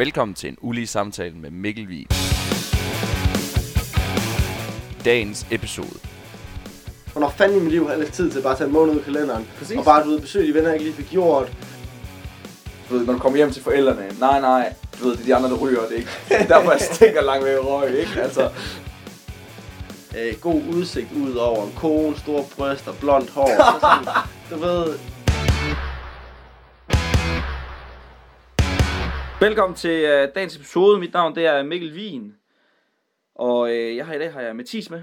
Velkommen til en ulige samtale med Mikkel Vig. Dagens episode. Hvornår fanden i mit liv har jeg tid til bare at tage en måned ud af kalenderen? Præcis. Og bare, du ved, besøge de venner, jeg ikke lige fik gjort. Du ved, når du kommer hjem til forældrene, nej, nej, du ved, det er de andre, der ryger det, ikke? Derfor jeg stinker langt ved røg, ikke? Altså, Øh, god udsigt ud over en kone, store bryster, blondt hår. Så sådan, du ved, Velkommen til uh, dagens episode. Mit navn det er Mikkel Wien. Og uh, jeg har i dag har jeg Mathis med.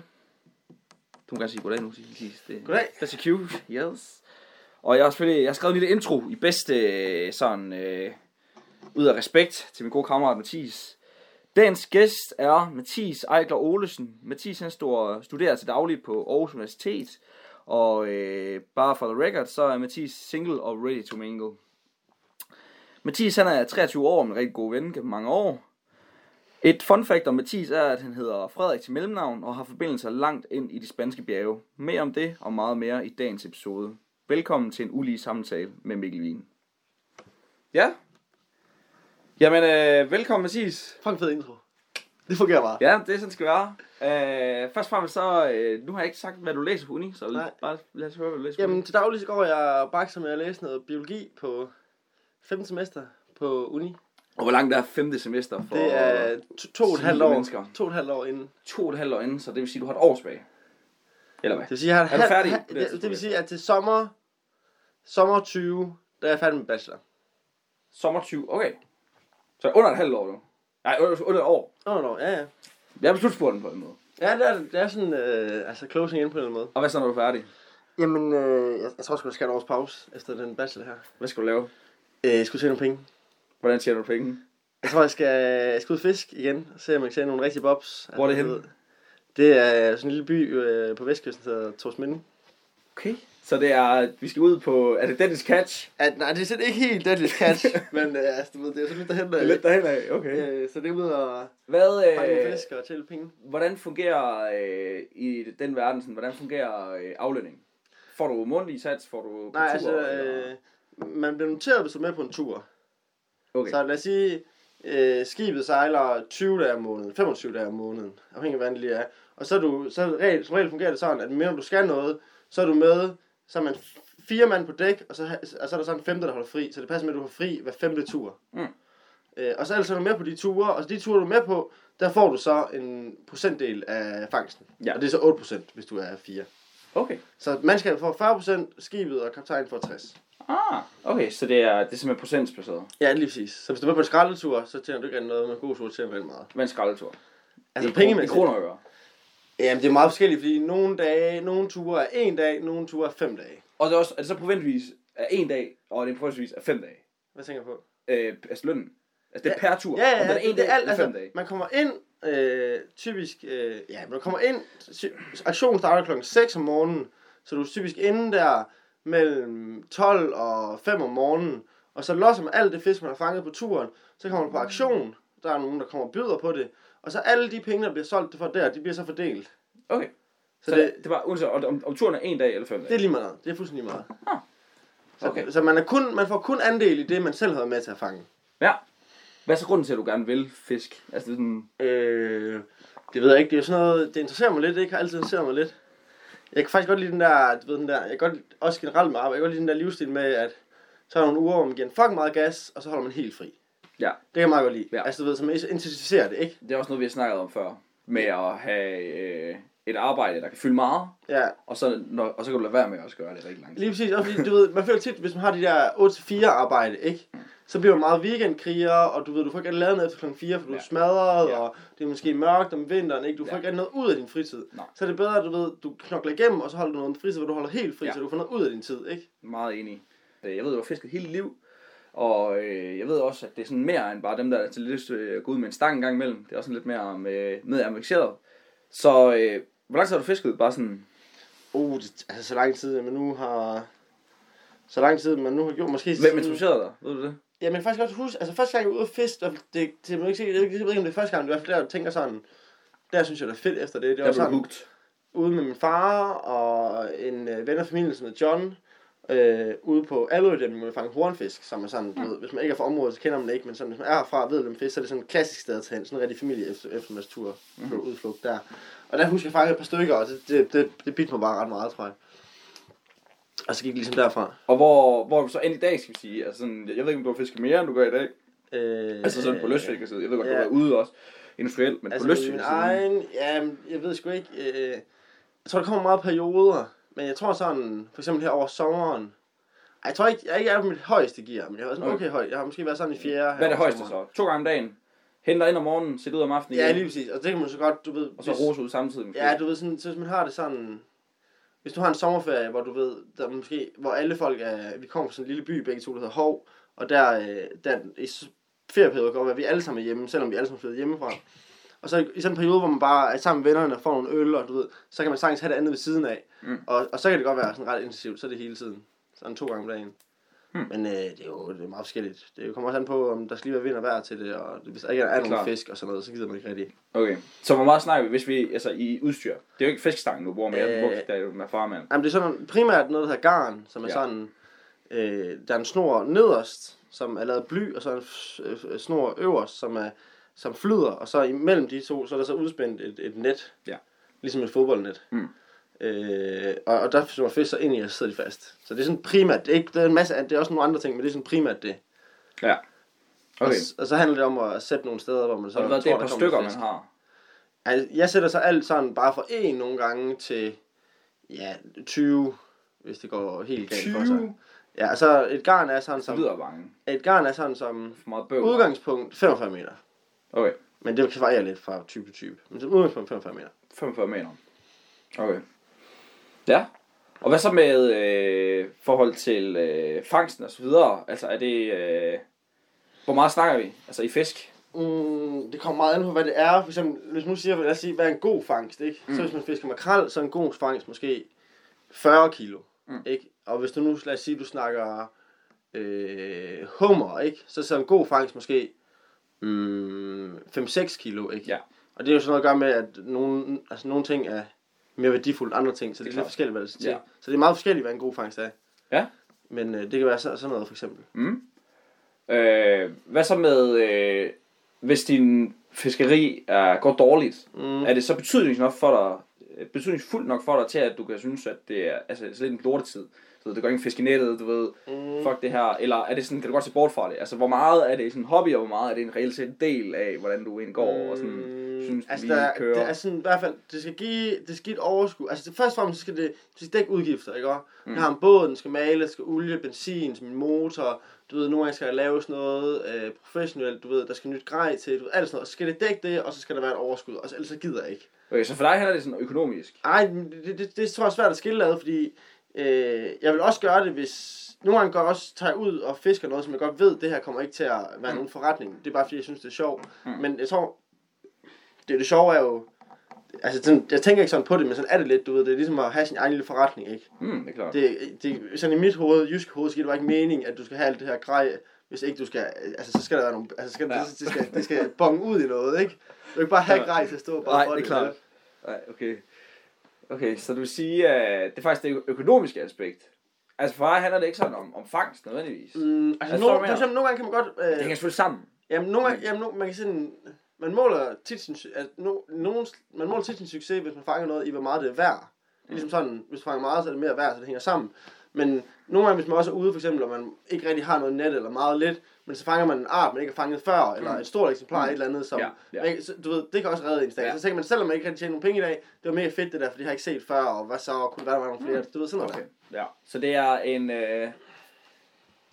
Du må gerne sige goddag nu, Mathis. Det, Goddag. That's a cue. Yes. Og jeg har selvfølgelig jeg har skrevet en lille intro i bedste øh, sådan uh, ud af respekt til min gode kammerat Mathis. Dagens gæst er Mathis Ejgler Olesen. Mathis han står, studerer til daglig på Aarhus Universitet. Og øh, bare for the record, så er Mathis single og ready to mingle. Mathis han er 23 år og en rigtig god ven gennem mange år. Et fun fact om Mathis er, at han hedder Frederik til mellemnavn og har forbindelser langt ind i de spanske bjerge. Mere om det og meget mere i dagens episode. Velkommen til en ulige samtale med Mikkel Wien. Ja. Jamen, øh, velkommen Mathis. fucking fed intro. Det fungerer bare. Ja, det er sådan, det skal være. Øh, først og fremmest så, øh, nu har jeg ikke sagt, hvad du læser på uni, så Nej. bare lad os høre, hvad du læser på Jamen, uni. til daglig så går jeg bakser med at læse noget biologi på 5. semester på uni. Og hvor langt er femte semester for Det er to, to og et halvt år, mennesker? to og et halvt år inden. to og et halvt år inden, så det vil sige, du har et år tilbage. Eller hvad? Det vil sige, jeg har et Er du færdig? ha- det, det vil sige, at til sommer, sommer 20, der er jeg færdig med bachelor. Sommer 20, okay. Så under et halvt år nu. Nej, under, under et år. Åh, oh, no, ja, ja. Jeg er på slutspurten på en måde. Ja, det er, det er sådan, øh, altså closing in på en eller anden måde. Og hvad så, når du er færdig? Jamen, øh, jeg, jeg tror sgu, der skal et års pause efter den bachelor her. Hvad skal du lave? Øh, jeg skulle tjene nogle penge. Hvordan tjener du penge? Jeg tror, jeg skal, jeg skal ud fisk igen, og se om jeg kan tjene nogle rigtige bobs. Hvor er det henne? Det er sådan en lille by øh, på vestkysten, der hedder Torsminde. Okay. Så det er, vi skal ud på, er det Dennis Catch? At, nej, det er sådan ikke helt Deadly Catch, men øh, altså, du ved, det er sådan lidt derhen, der, Lidt derhen af, okay. øh, så det er ud og Hvad, fange øh, fisk og tælle penge. hvordan fungerer øh, i den verden, sådan, hvordan fungerer øh, aflønning? Får du mundtlig sats? Får du på Nej, altså, eller? Man bliver noteret, hvis du er med på en tur. okay. Så lad os sige, øh, skibet sejler 20 dage om måneden, 25 dage om måneden, afhængig af hvordan det lige er. Og så er du, så regel, som regel fungerer det sådan, at når du skal noget, så er du med, så er man fire mand på dæk, og så, og så er der sådan en femte, der holder fri. Så det passer med, at du har fri hver femte tur. Mm. Øh, og så er du med på de ture, og så de ture, du er med på, der får du så en procentdel af fangsten. Ja. Og det er så 8%, hvis du er fire. Okay. Så mandskabet får 40%, skibet og kaptajnen får 60%. Ah, okay, så det er, det er simpelthen procentsbaseret. Ja, lige præcis. Så hvis du er med på en skraldetur, så tjener du ikke noget, men en god tur tjener du meget. Hvad er en skraldetur? Altså I pengemæssigt. kroner og øre. Jamen, det er meget forskelligt, fordi nogle dage, nogle ture er en dag, nogle ture er fem dage. Og det er, også, er det så proventsvis af en dag, og det er proventsvis af fem dage? Hvad tænker du på? Øh, altså lønnen. Altså det er per tur. Ja, ja, Om ja, det er en det dag er alt, eller fem altså, dage. man kommer ind, øh, typisk, øh, ja, man kommer ind, aktionen starter klokken 6 om morgenen, så du er typisk inde der mellem 12 og 5 om morgenen, og så losser man alt det fisk, man har fanget på turen, så kommer man på aktion, der er nogen, der kommer og byder på det, og så alle de penge, der bliver solgt for der, de bliver så fordelt. Okay. Så, Så, det, det, var uanset om, om, turen er en dag eller fem det er dage. lige meget. Det er fuldstændig lige meget. Så, Okay. så man, er kun, man får kun andel i det, man selv har været med til at fange. Ja. Hvad er så grunden til, at du gerne vil fisk? Altså det er sådan, Øh, det ved jeg ikke. Det er sådan noget, det interesserer mig lidt. Det har altid interesseret mig lidt. Jeg kan faktisk godt lide den der, du ved den der, jeg kan godt, også generelt med arbejde, jeg kan godt lide den der livsstil med, at så er der nogle uger, hvor man giver en fucking meget gas, og så holder man helt fri. ja. Det kan jeg meget godt lide. Ja. Altså du ved, som intensificerer det, ikke? Det er også noget, vi har snakket om før. Med at have øh, et arbejde, der kan fylde meget, Ja, og så, når, og så kan du lade være med at også gøre det rigtig lang tid. lige præcis. Også fordi, du ved, man føler tit, hvis man har de der 8-4 arbejde, ikke? Så bliver man meget weekendkriger, og du ved, du får ikke lavet noget efter klokken 4, for du er Ja. smadret, Ja. og det er måske mørkt om vinteren, ikke? Du får Ja. ikke noget ud af din fritid. Nej. Så er det bedre, at du ved, du knokler igennem, og så holder du noget fritid, hvor du holder helt fri, Ja. så du får noget ud af din tid, ikke? Meget enig. Øh, Jeg ved, du har fisket hele liv, og øh, jeg ved også, at det er sådan mere end bare dem, der er til lyst til at gå ud med en stang en gang imellem. Det er også sådan lidt mere med, med avanceret. Så øh, hvor lang tid har du fisket? Bare sådan, Uh, det, altså så lang tid, man nu har... Så lang tid, man nu har gjort, måske... hvem introducerede dig? Ved du det? Ja, men faktisk også huske, altså første gang jeg var ude at fiske, der- det, det, det, ikke se, jeg ved ikke, om det er første gang, det er i hvert fald der, jeg tænker sådan, der synes jeg, det er fedt efter det. Det var sådan, hooked. ude med min far og en øh, ven af familien, som hedder John, øh, ude på Allerødæmningen, hvor vi fanger hornfisk, som er sådan, du ved, hvis man ikke er fra området, så kender man det ikke, men sådan, hvis man er herfra og ved dem fisk, så er det sådan et klassisk sted at tage hen, sådan en rigtig familie efter, på udflugt der. Og der husker jeg fange et par stykker, og det, det, det, det bidte mig bare ret meget, tror jeg. Og så gik det ligesom derfra. Og hvor, hvor du så end i dag, skal vi sige? Altså sådan, jeg ved ikke, om du har fisket mere, end du gør i dag. Øh, Altså sådan på så. Jeg ved godt, du ja. har været ude også industrielt, men Altså på min lystfisk. egen, ja, jeg ved sgu ikke, øh, jeg tror, der kommer meget perioder, men jeg tror sådan, for eksempel her over sommeren, ej, jeg tror ikke, jeg ikke er på mit højeste gear, men jeg har sådan okay højt. Jeg har måske været sådan i fjerde. Hvad er det højeste sommeren. så? To gange om dagen? Henter ind om morgenen, sætter ud om aftenen Ja, igen, lige præcis. Og det kan man så godt, du ved... og så hvis- rose ud samtidig. Ja, du ved, sådan, så hvis man har det sådan... Hvis du har en sommerferie, hvor du ved, der måske, hvor alle folk er, vi kommer fra sådan en lille by, begge to, der hedder Hov, og der, øh, der i ferieperioder går, at vi alle sammen er hjemme, selvom vi alle sammen er flyttet hjemmefra. Og så i sådan en periode, hvor man bare er sammen med vennerne og får nogle øl, og du ved, så kan man sagtens have det andet ved siden af. Mm. Og, og så kan det godt være sådan ret intensivt, så er det hele tiden. Sådan to gange om dagen. Hmm. Men øh, det er jo det er meget forskelligt. Det kommer også an på, om der skal lige være vind og vejr til det, og hvis der ikke er, nogen fisk og sådan noget, så gider man ikke rigtig. Okay. Så hvor meget snakker vi, hvis vi, altså i udstyr? Det er jo ikke fiskestangen, du bruger med, Øh. bruger der er jo med farmand. Jamen, det er sådan primært noget, der hedder garn, som er Ja. sådan, øh, der er en snor nederst, som er lavet bly, og så en øh, snor øverst, som er som flyder, og så imellem de to, så er der så udspændt et, et net. Ja. Ligesom et fodboldnet. Mm. Øh, og, og der får fisk så ind i, og så sidder de fast. Så det er sådan primært, det er, ikke, det er en masse, det er også nogle andre ting, men det er sådan primært det. Ja. Og, Okay. s- og, så handler det om at sætte nogle steder, hvor man så Så det er et tror, par der kommer stykker, man har. Altså, jeg sætter så alt sådan bare fra en nogle gange til ja, 20, hvis det går helt galt for sig. 20? Ja, så et garn er sådan Det som, lyder bange. et garn er sådan som For meget bøvl. udgangspunkt 45 meter. Okay. Men det kan variere lidt fra type til type. Men som udgangspunkt 45 meter. 45 meter. Okay. Ja. Og hvad så med øh, forhold til øh, fangsten og så videre? Altså er det... Øh, hvor meget snakker vi? Altså i fisk? Mm, det kommer meget an på, hvad det er. For eksempel, hvis nu siger, lad os sige, hvad er en god fangst, ikke? Mm. Så hvis man fisker makrel, så er en god fangst måske 40 kilo, Mm. ikke? Og hvis du nu, lad os sige, du snakker øh, hummer, ikke? Så så er en god fangst måske mm, 5-6 kilo, ikke? Ja. Og det er jo sådan noget at gøre med, at nogle, altså nogle ting er mere værdifulde end andre ting, så det, Det er er lidt forskelligt, hvad det skal til. Ja. Så det er meget forskelligt, hvad en god fangst er. Ja. Men øh, det kan være så, sådan noget, for eksempel. Mm. Øh, hvad så med... Øh, hvis din fiskeri er, går dårligt, Mm. er det så betydningsfuldt nok for dig, øh, betydningsfuldt nok for dig til, at du kan synes, at det er, altså, er lidt en lortetid? Du ved, det går ikke fisk i nettet, du ved, Mm. fuck det her, eller er det sådan, kan du godt se bort fra det? Altså, hvor meget er det sådan en hobby, og hvor meget er det en reelt set en del af, hvordan du egentlig går, og sådan, synes, du altså, lige der, kører? det er sådan, i hvert fald, det skal give, det skal give et overskud. Altså, det, først og fremmest skal det, det skal dække udgifter, ikke også? Mm. Jeg har en båd, den skal male, der skal olie, benzin til min motor, du ved, nogle gange skal der laves noget øh, professionelt, du ved, der skal nyt grej til, du ved, alt sådan noget. Så skal det dække det, og så skal der være et overskud, og så, ellers så gider jeg ikke. Okay, så for dig handler det sådan økonomisk? Ej, men det, det, det, det tror jeg er svært at skille ad, fordi øh, jeg vil også gøre det, hvis... Nogle gange går jeg også tager ud og fisker noget, som jeg godt ved, det her kommer ikke til at være nogen forretning. Det er bare fordi, jeg synes, det er sjovt. Mm. Men jeg tror, det, det sjove er jo... Altså, sådan, jeg tænker ikke sådan på det, men sådan er det lidt, du ved. Det er ligesom at have sin egen lille forretning, ikke? Hmm, det er klart. Det, det, sådan i mit hoved, jysk hoved, så giver det bare ikke mening, at du skal have alt det her grej, hvis ikke du skal, altså så skal der være nogle, altså så skal, Ja. det, det, skal, det skal bonge ud i noget, ikke? Du kan ikke bare have Ja. grej til at stå bare Nej, for det er klart. Nej, okay. Okay, så du vil sige, at det er faktisk det økonomiske aspekt. Altså for mig handler det ikke sådan om, om fangst nødvendigvis. Mm. Mm, altså, Altså, no, for eksempel, nogle gange kan man godt... Det Øh, hænger selvfølgelig sammen. jamen, nogle gange, jamen, no, man kan sådan... Man måler tit sin, su- altså, no, nogen, man måler tit sin succes, hvis man fanger noget i, hvor meget det er værd. Det er ligesom sådan, hvis du fanger meget, så er det mere værd, så det hænger sammen. Men nogle gange, hvis man også er ude, for eksempel, og man ikke rigtig har noget net eller meget lidt, men så fanger man en art, man ikke har fanget før, eller et stort eksemplar af et eller andet, som, Ja, ja. Så, du ved, det kan også redde en dag. Ja. Så tænker man, selvom man ikke rigtig tjener nogen penge i dag, det var mega fedt det der, for det har jeg ikke set før, og hvad så, kunne være, der var nogle flere, du ved, sådan noget Okay. der. Ja. Så det er en, øh,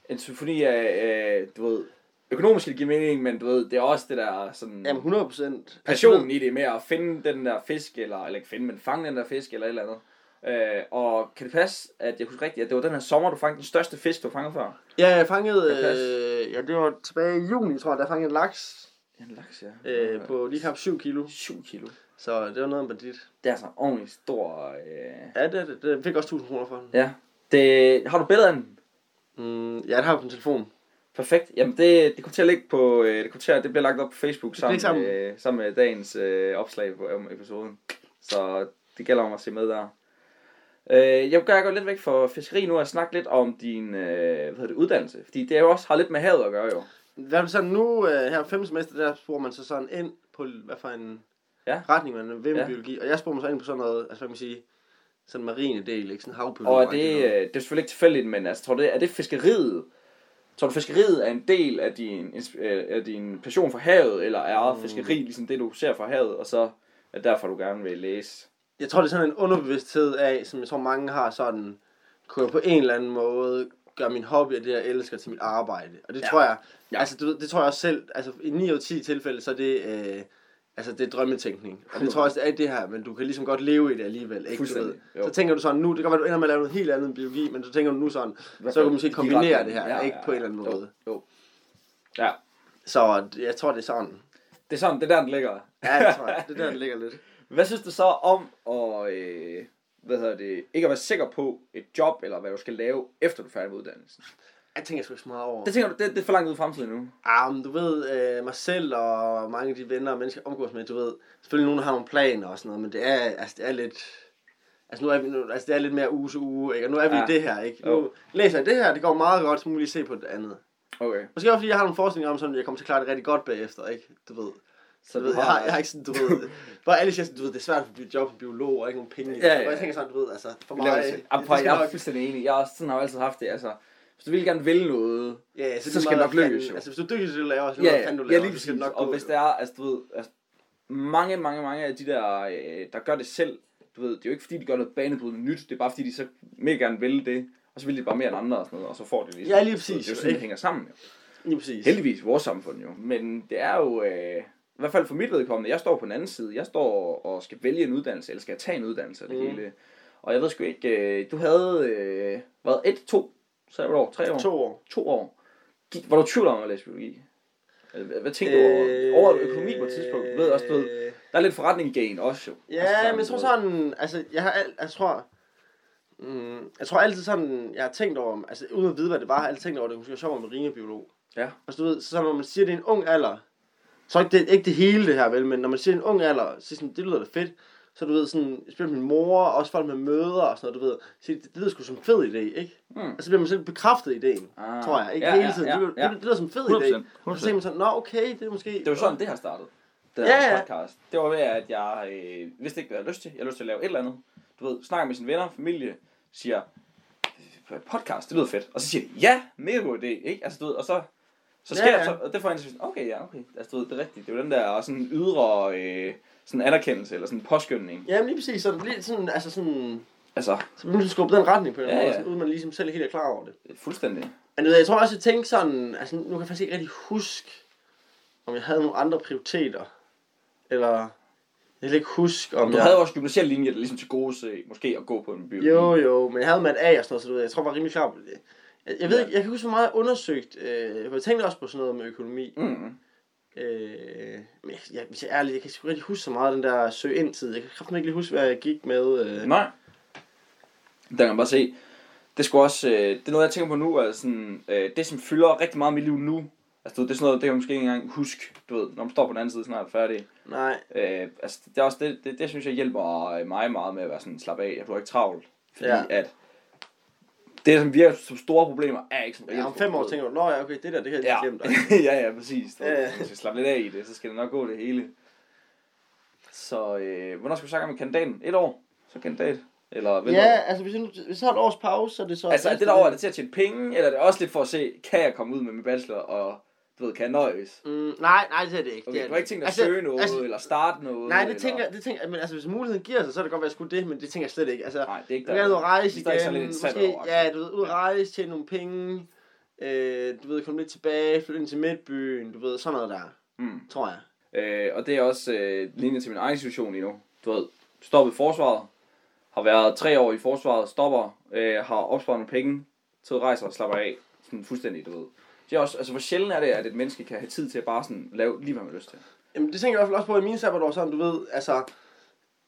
en symfoni af, øh, du ved, økonomisk det giver mening, men du ved, det er også det der sådan... Jamen, 100 procent. passionen i det med at finde den der fisk, eller, eller ikke finde, men fange den der fisk, eller et eller andet. Øh, og kan det passe, at jeg husker rigtigt, at det var den her sommer, du fangede den største fisk, du fanget før? Ja, jeg fangede, øh, ja, det var tilbage i juni, tror jeg, der fangede en laks En laks, ja. øh, på lige knap 7 kilo. 7 kilo. Så det var noget af en bandit. Det er altså ordentligt stor... Øh... Ja, det, det, det fik også 1000 kroner for den. Ja. Det, har du billeder af den? Mm, ja, det har jeg på min telefon. Perfekt. Jamen det, det kommer til at ligge på, øh, det kommer til at, det bliver lagt op på Facebook sammen, sammen. Med, sammen med dagens øh, opslag på om episoden. Så det gælder om at se med der. Øh, jeg vil gå lidt væk fra fiskeri nu og snakke lidt om din øh, hvad hedder det, uddannelse. Fordi det er jo også har lidt med havet at gøre jo. Hvad sådan nu, øh, her fem semester, der sporer man så sådan ind på, hvad for en Ja. retning man vil med Ja. biologi. Og jeg sporer mig så ind på sådan noget, altså hvad man sige, sådan marine del, ikke? Sådan havbiologi. Og er det, øh, det er selvfølgelig ikke tilfældigt, men altså, tror du, det, er det fiskeriet? Tror du, fiskeriet er en del af din, øh, af din passion for havet, eller er Mm. fiskeri ligesom det, du ser fra havet, og så er derfor, du gerne vil læse? Jeg tror, det er sådan en underbevidsthed af, som jeg tror mange har sådan, kunne jeg på en eller anden måde gøre min hobby og det, jeg elsker til mit arbejde. Og det Ja. ja. tror jeg, Ja. ja. altså ved, det tror jeg også selv, altså i 9 ud af 10 tilfælde, så er det, øh, altså det er drømmetænkning. Og det tror jeg også, det er det her, men du kan ligesom godt leve i det alligevel, ikke? Du ved. Jo. Så tænker du sådan nu, det kan være, du ender med at lave noget helt andet end biologi, men så tænker du nu sådan, så kan du måske kombinere det her, Ja, ikke? ja, På en ja. eller anden Jo, måde. Jo. Ja, Så jeg tror, det er sådan. det er sådan, det er der, den ligger. Ja, det tror jeg. Det er der, den ligger lidt. Hvad synes du så om at, øh, hvad hedder det, ikke at være sikker på et job, eller hvad du skal lave, efter du er færdig med uddannelsen? Jeg tænker sgu ikke så meget over. Det tænker du, det, det er for langt ud i fremtiden nu. Ah, men du ved, øh, mig selv og mange af de venner og mennesker, jeg omgås med, du ved, selvfølgelig nogen, der har nogle planer og sådan noget, men det er, altså, det er lidt, altså nu er vi, nu, altså det er lidt mere uge til uge, ikke? Og nu er vi Ja. ja. i det her, ikke? Nu Jo. læser jeg det her, det går meget godt, så må vi lige se på det andet. Okay. Måske også fordi jeg har nogle forskninger om sådan, at jeg kommer til at klare det rigtig godt bagefter, ikke? Du ved. Så Så du ved, har- jeg, har, jeg har ikke sådan, du ved, bare alle siger sådan, du ved, det er svært at blive job som biolog og ikke nogen penge det. Ja, ja, Og jeg ja. tænker sådan, du ved, altså, for mig, laver det, det. det, Jeg, skal jeg er fuldstændig enig. Jeg er, sådan har jeg altid haft det. Altså, hvis du vil gerne vil noget, ja, ja, så det er skal det nok lykkes, jo. Altså, hvis du dygtig til det, du laver, så ja, ja, ja, du ja, laver, lige så skal det præcis. nok Og hvis det er, altså du ved, altså, mange, mange, mange af de der, øh, der gør det selv, du ved, det er jo ikke fordi, de gør noget banebrydende nyt, det er bare fordi, de så mega gerne vil det, og så vil de bare mere end andre og sådan noget, og så får de ligesom. Ja, lige Det præcis, er jo sådan, det hænger sammen. Jo. Lige præcis. Heldigvis vores samfund jo. Men det er jo, øh, i hvert fald for mit vedkommende, jeg står på den anden side. Jeg står og skal vælge en uddannelse, eller skal jeg tage en uddannelse det Mm. hele. Og jeg ved sgu ikke, øh, du havde øh, været et, to, så er det år, tre år? To år. To år. Gik- Var du tvivl om at læse biologi? Hvad, hvad tænkte du over, over økonomi på et tidspunkt? Du ved også, du ved, Øh, der er lidt forretning i gain også jo. Ja, altså, men jeg tror sådan, altså, jeg har, al- jeg tror, mm, jeg tror altid sådan, jeg har tænkt over, altså uden at vide, hvad det var, har jeg altid tænkt over, at det måske var sjovt med marinebiolog. Ja. Altså du ved, så når man siger, det er en ung alder, så ikke det, ikke det hele det her, vel, men når man siger en ung alder, så sådan, det lyder da fedt, så du ved, sådan, spiller min mor, og også folk med møder og sådan noget, du ved, så det, det lyder sgu som en fed idé, ikke? Mm. Og så bliver man selv bekræftet i ideen, Ah. tror jeg, ikke Ja, hele ja, tiden. ja, det, det, ja. det, lyder som en fed 100%, idé. Og så tænker man sådan, nå okay, det er måske... Det var sådan, det har startet. Det Ja, ja. podcast. Det var ved, at jeg øh, vidste ikke, hvad jeg havde lyst til. Jeg havde lyst til at lave et eller andet. Du ved, snakker med sine venner, familie, siger, "Øh, podcast, det lyder fedt. Og så siger de, ja, mega god idé, ikke? Altså, du ved, og så, så sker Ja, ja, så, og det får jeg sådan, okay, ja, okay. Altså, du ved, det er rigtigt. Det er jo den der sådan ydre øh, sådan anerkendelse, eller sådan påskyndning. Ja, men lige præcis, så det bliver sådan, altså sådan, Altså, så bliver man skubbe den retning på en Ja, måde, ja. sådan, uden man ligesom selv er helt er klar over det. fuldstændig. Men du jeg tror også, jeg tænkte sådan, altså nu kan jeg faktisk ikke rigtig huske, om jeg havde nogle andre prioriteter. Eller, jeg kan ikke huske, om Du jeg... havde også gymnasiel linje, der ligesom til gode se, måske at gå på en biologi. Jo, jo, men jeg havde mat A og sådan noget, så du ved, jeg tror, jeg var rimelig klar på det. Jeg, jeg ved Ja. ikke, jeg kan huske, hvor meget jeg undersøgt. Øh, jeg tænkte også på sådan noget med økonomi. Mm. Øh, men jeg, jeg, hvis jeg er ærlig, jeg kan ikke rigtig huske så meget den der søg ind tid. Jeg kan kraftigt ikke lige huske, hvad jeg gik med. Øh. Nej. Der kan man bare se. Det skulle også, øh, det er noget, jeg tænker på nu, er sådan, øh, det som fylder rigtig meget i mit liv nu, altså det er sådan noget, det kan man måske ikke engang huske, du ved, når man står på den anden side snart færdig. Nej. Øh, altså det er også det, det, det, synes jeg hjælper øh, mig meget med at være sådan slap af, jeg bliver ikke travlt. Fordi Ja. at det, som virker som store problemer, er ikke sådan Ja, om fem år tænker du, nå ja, okay, det der, det kan jeg Ja, glemt. ja, ja, præcis. Du, Ja. Hvis jeg skal slappe lidt af i det, så skal det nok gå det hele. Så øh, hvornår skal vi snakke med kandidaten? Et år? Så kandidat? Eller venter Ja, du? altså hvis jeg, nu, hvis jeg har et års pause, så er det så... Altså, er det derovre, er det til at tjene penge, eller er det også lidt for at se, kan jeg komme ud med min bachelor, og du ved, kan jeg nøjes? Mm, nej, nej, det er det ikke. Okay, det er du har ikke tænkt dig at Altså, søge noget, altså, eller starte noget? Nej, det eller... tænker, det tænker men altså hvis muligheden giver sig, så er det godt være, at jeg skulle det, men det tænker jeg slet ikke. Altså, Nej, det er ikke jeg vil gerne ud rejse sådan igen, lidt måske, sabbatår, ja, du ved, ud rejse, tjene nogle penge, øh, du ved, komme lidt tilbage, flytte ind til midtbyen, du ved, sådan noget der, Mm. tror jeg. Øh, og det er også øh, linje til min egen situation lige nu. Du ved, stoppet i forsvaret, har været tre år i forsvaret, stopper, øh, har opsparet nogle penge, til rejser og slapper af, sådan fuldstændig, du ved. Det er også, altså hvor sjældent er det, at et menneske kan have tid til at bare sådan lave lige, hvad man har lyst til. Jamen, det tænker jeg i hvert fald også på i mine sabbatår, sådan, du ved, altså,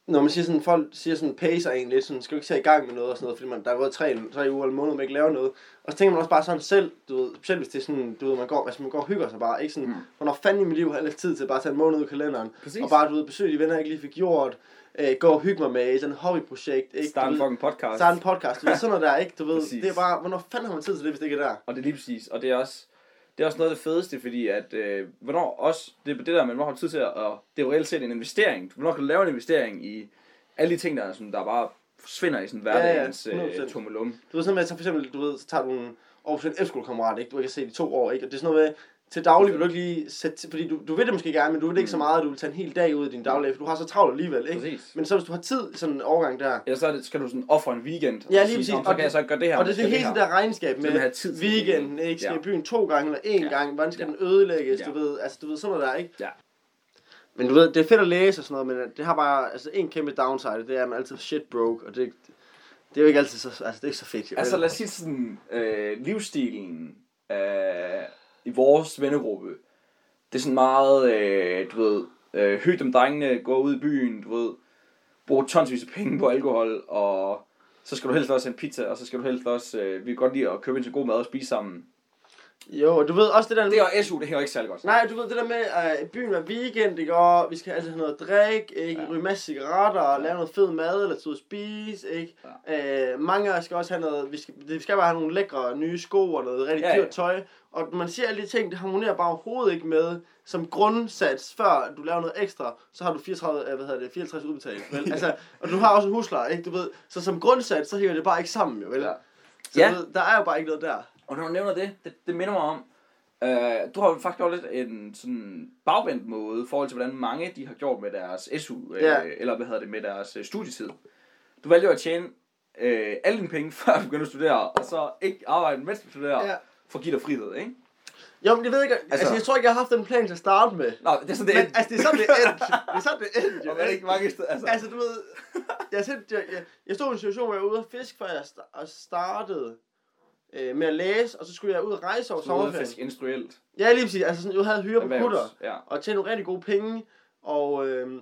når man siger sådan, folk siger sådan, pacer en lidt, sådan, skal du ikke tage i gang med noget og sådan noget, fordi man, der er gået tre, tre uger eller måneder, man ikke laver noget. Og så tænker man også bare sådan selv, du ved, specielt hvis det er sådan, du ved, man går, altså man går og hygger sig bare, ikke sådan, mm. hvornår fanden i mit liv har jeg tid til bare at tage en måned ud af kalenderen, Præcis. og bare, du ved, besøge de venner, jeg ikke lige fik gjort, øh, gå og hygge mig med, sådan et hobbyprojekt, ikke? Start en fucking podcast. Start en podcast, du ved, sådan noget der, ikke? Du ved, Præcis. det er bare, hvornår fanden har man tid til det, hvis det ikke er der? Og det er lige præcis. Og det er også, det er også noget af det fedeste, fordi at, øh, hvornår også, det er det der, man hvornår har du tid til at, og det er jo reelt set en investering. Hvornår kan du lave en investering i alle de ting, der, er sådan, der bare forsvinder i sådan hverdagens Ja, ja, ja, 100%. øh, tummelum. Du ved sådan med, at for eksempel, du ved, så tager du en Aarhus F-skolekammerat, ikke? Du ikke har set i to år, ikke? Og det er sådan noget med, til daglig vil du ikke lige sætte, fordi du, du ved det måske gerne, men du ved det ikke så meget, at du vil tage en hel dag ud af din daglige, for du har så travlt alligevel, ikke? Præcis. Men så hvis du har tid, sådan en overgang der, Ellers så det, skal du sådan ofre en weekend. Ja, lige sige, præcis. "Nå, Så kan jeg så gøre det her. og det er det hele her." det der regnskab med tid weekenden, ikke? Skal Ja. i byen to gange eller én Ja. gang, hvordan skal Ja. den ødelægges, Ja. du ved, altså du ved sådan noget der, ikke? Ja. Men du ved, det er fedt at læse og sådan noget, men det har bare, altså en kæmpe downside, det er, at man altid shit broke, og det, det er jo ikke altid så, altså det er ikke så fedt. jo, Altså lad os sige sådan, øh, livsstilen øh, i vores vennegruppe, det er sådan meget, øh, du ved, øh, hyg dem drengene, gå ud i byen, du ved, bruge tonsvis af penge på alkohol, og så skal du helst også have en pizza, og så skal du helst også, øh, vi kan godt lide at købe ind til god mad og spise sammen. Jo, og du ved også det der... Det og SU, det hænger ikke særlig godt. Nej, du ved det der med, at byen er weekend, ikke? Og vi skal altid have noget drik, ikke? Ja. Ryge masse cigaretter og lave noget fed mad, eller tage ud og spise, ikke? Ja. Uh, mange af os skal også have noget, vi skal, vi skal bare have nogle lækre nye sko og noget rigtig Ja, ja. dyrt tøj. Og man siger alle de ting, det harmonerer bare overhovedet ikke med, som grundsats, før du laver noget ekstra, så har du 34, øh, hvad hedder det, 54 udbetalt, vel? altså, og du har også en husleje, ikke? Du ved, så som grundsats, så hænger det bare ikke sammen, jo, vel? Ja. Så Ja. ved, der er jo bare ikke noget der. Og når du nævner det, det, det minder mig om, øh, du har jo faktisk gjort lidt en sådan bagvendt måde i forhold til, hvordan mange de har gjort med deres SU, øh, Ja. eller hvad hedder det, med deres øh, studietid. Du valgte jo at tjene øh, alle dine penge, før du begyndte at studere, og så ikke arbejde, mens du studerer, Ja. for at give dig frihed, ikke? Jo, men jeg ved ikke, altså, Altså- jeg tror ikke, jeg har haft den plan til at starte med. Nå, det er sådan, det endte. altså, det er sådan, det endte. Det er sådan, det endte. Og er det ikke mange steder, altså. Altså, du ved, jeg, jeg, jeg, jeg stod i en situation, hvor jeg var ude at fiske, før jeg startede øh, med at læse, og så skulle jeg ud og rejse over sommerferien. fiske instruelt. Ja, lige præcis. Altså, sådan, jeg havde hyre på putter, Ja. og tjene nogle rigtig gode penge, og øh,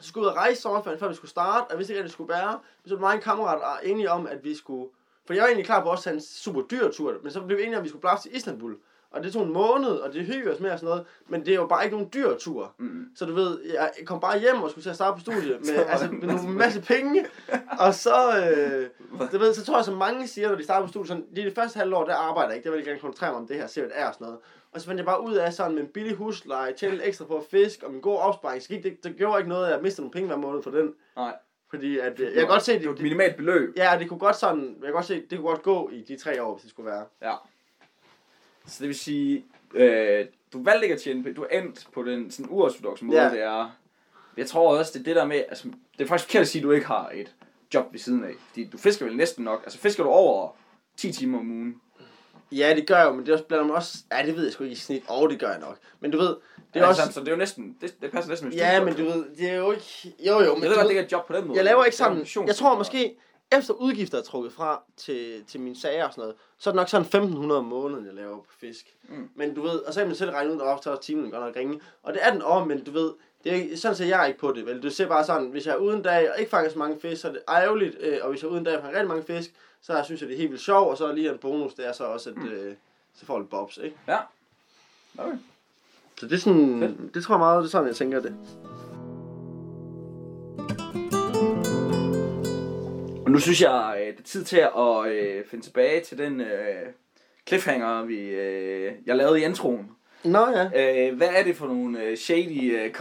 så skulle jeg ud og rejse sommerferien, før vi skulle starte, og jeg vidste ikke, at det skulle bære. Så var mig en kammerat er enige om, at vi skulle... For jeg var egentlig klar på også at tage en super dyr tur, men så blev vi enige om, at vi skulle blaffe til Istanbul. Og det tog en måned, og det hyggede os med og sådan noget, men det er jo bare ikke nogen dyr tur. Mm. Så du ved, jeg kom bare hjem og skulle til at starte på studiet med, var altså, der en med masse nogle masse penge. Og så, øh, du ved, så tror jeg, som mange siger, når de starter på studiet, sådan, lige det første halvår, der arbejder jeg ikke, der vil jeg gerne koncentrere mig om det her, se hvad det er og sådan noget. Og så fandt jeg bare ud af sådan med en billig husleje, tjene ekstra på at fiske, og min gode opsparing, så gik det, det gjorde ikke noget, at jeg mistede nogle penge hver måned for den. Nej. Fordi at, øh, jeg kan godt se, det var det, et det, minimalt beløb. ja, det kunne godt sådan, jeg kan godt se, det kunne godt gå i de tre år, hvis det skulle være. Ja. Så det vil sige, øh, du valgte ikke at tjene penge. Du er endt på den sådan uorthodoxe måde, Ja. ja. det er. Jeg tror også, det er det der med, altså, det er faktisk forkert at sige, at du ikke har et job ved siden af. Fordi du fisker vel næsten nok. Altså fisker du over 10 timer om ugen. Ja, det gør jeg jo, men det er også, blander mig også, ja, det ved jeg sgu ikke i snit, og det gør jeg nok. Men du ved, det er er også, også... Så det er jo næsten, det, det passer næsten med ja, men du ved, det er jo ikke, jo jo, men Jeg ved godt, det ikke er et job på den måde. Jeg laver ikke sådan, jeg tror måske, efter udgifter er trukket fra til, til mine sager og sådan noget, så er det nok sådan 1500 om måneden, jeg laver på fisk. Mm. Men du ved, og så kan man selv regne ud, at så er timen godt nok ringe. Og det er den om, men du ved, det er, ikke- sådan ser jeg ikke på det, vel? Du ser bare sådan, hvis jeg er uden dag og ikke fanger så mange fisk, så er det ærgerligt, øh, og hvis jeg er uden dag og fanger rigtig mange fisk, så synes jeg, det er helt vildt sjovt, og så er lige en bonus, det er så også, at Mm. øh, så får jeg lidt bobs, ikke? Ja. Okay. Så det er sådan, Fedt. det tror jeg meget, det er sådan, jeg tænker det. Nu synes jeg, øh, det er tid til at øh, finde tilbage til den øh, cliffhanger, vi, øh, jeg lavede i introen. Nå ja. Øh, hvad er det for nogle øh, shady øh,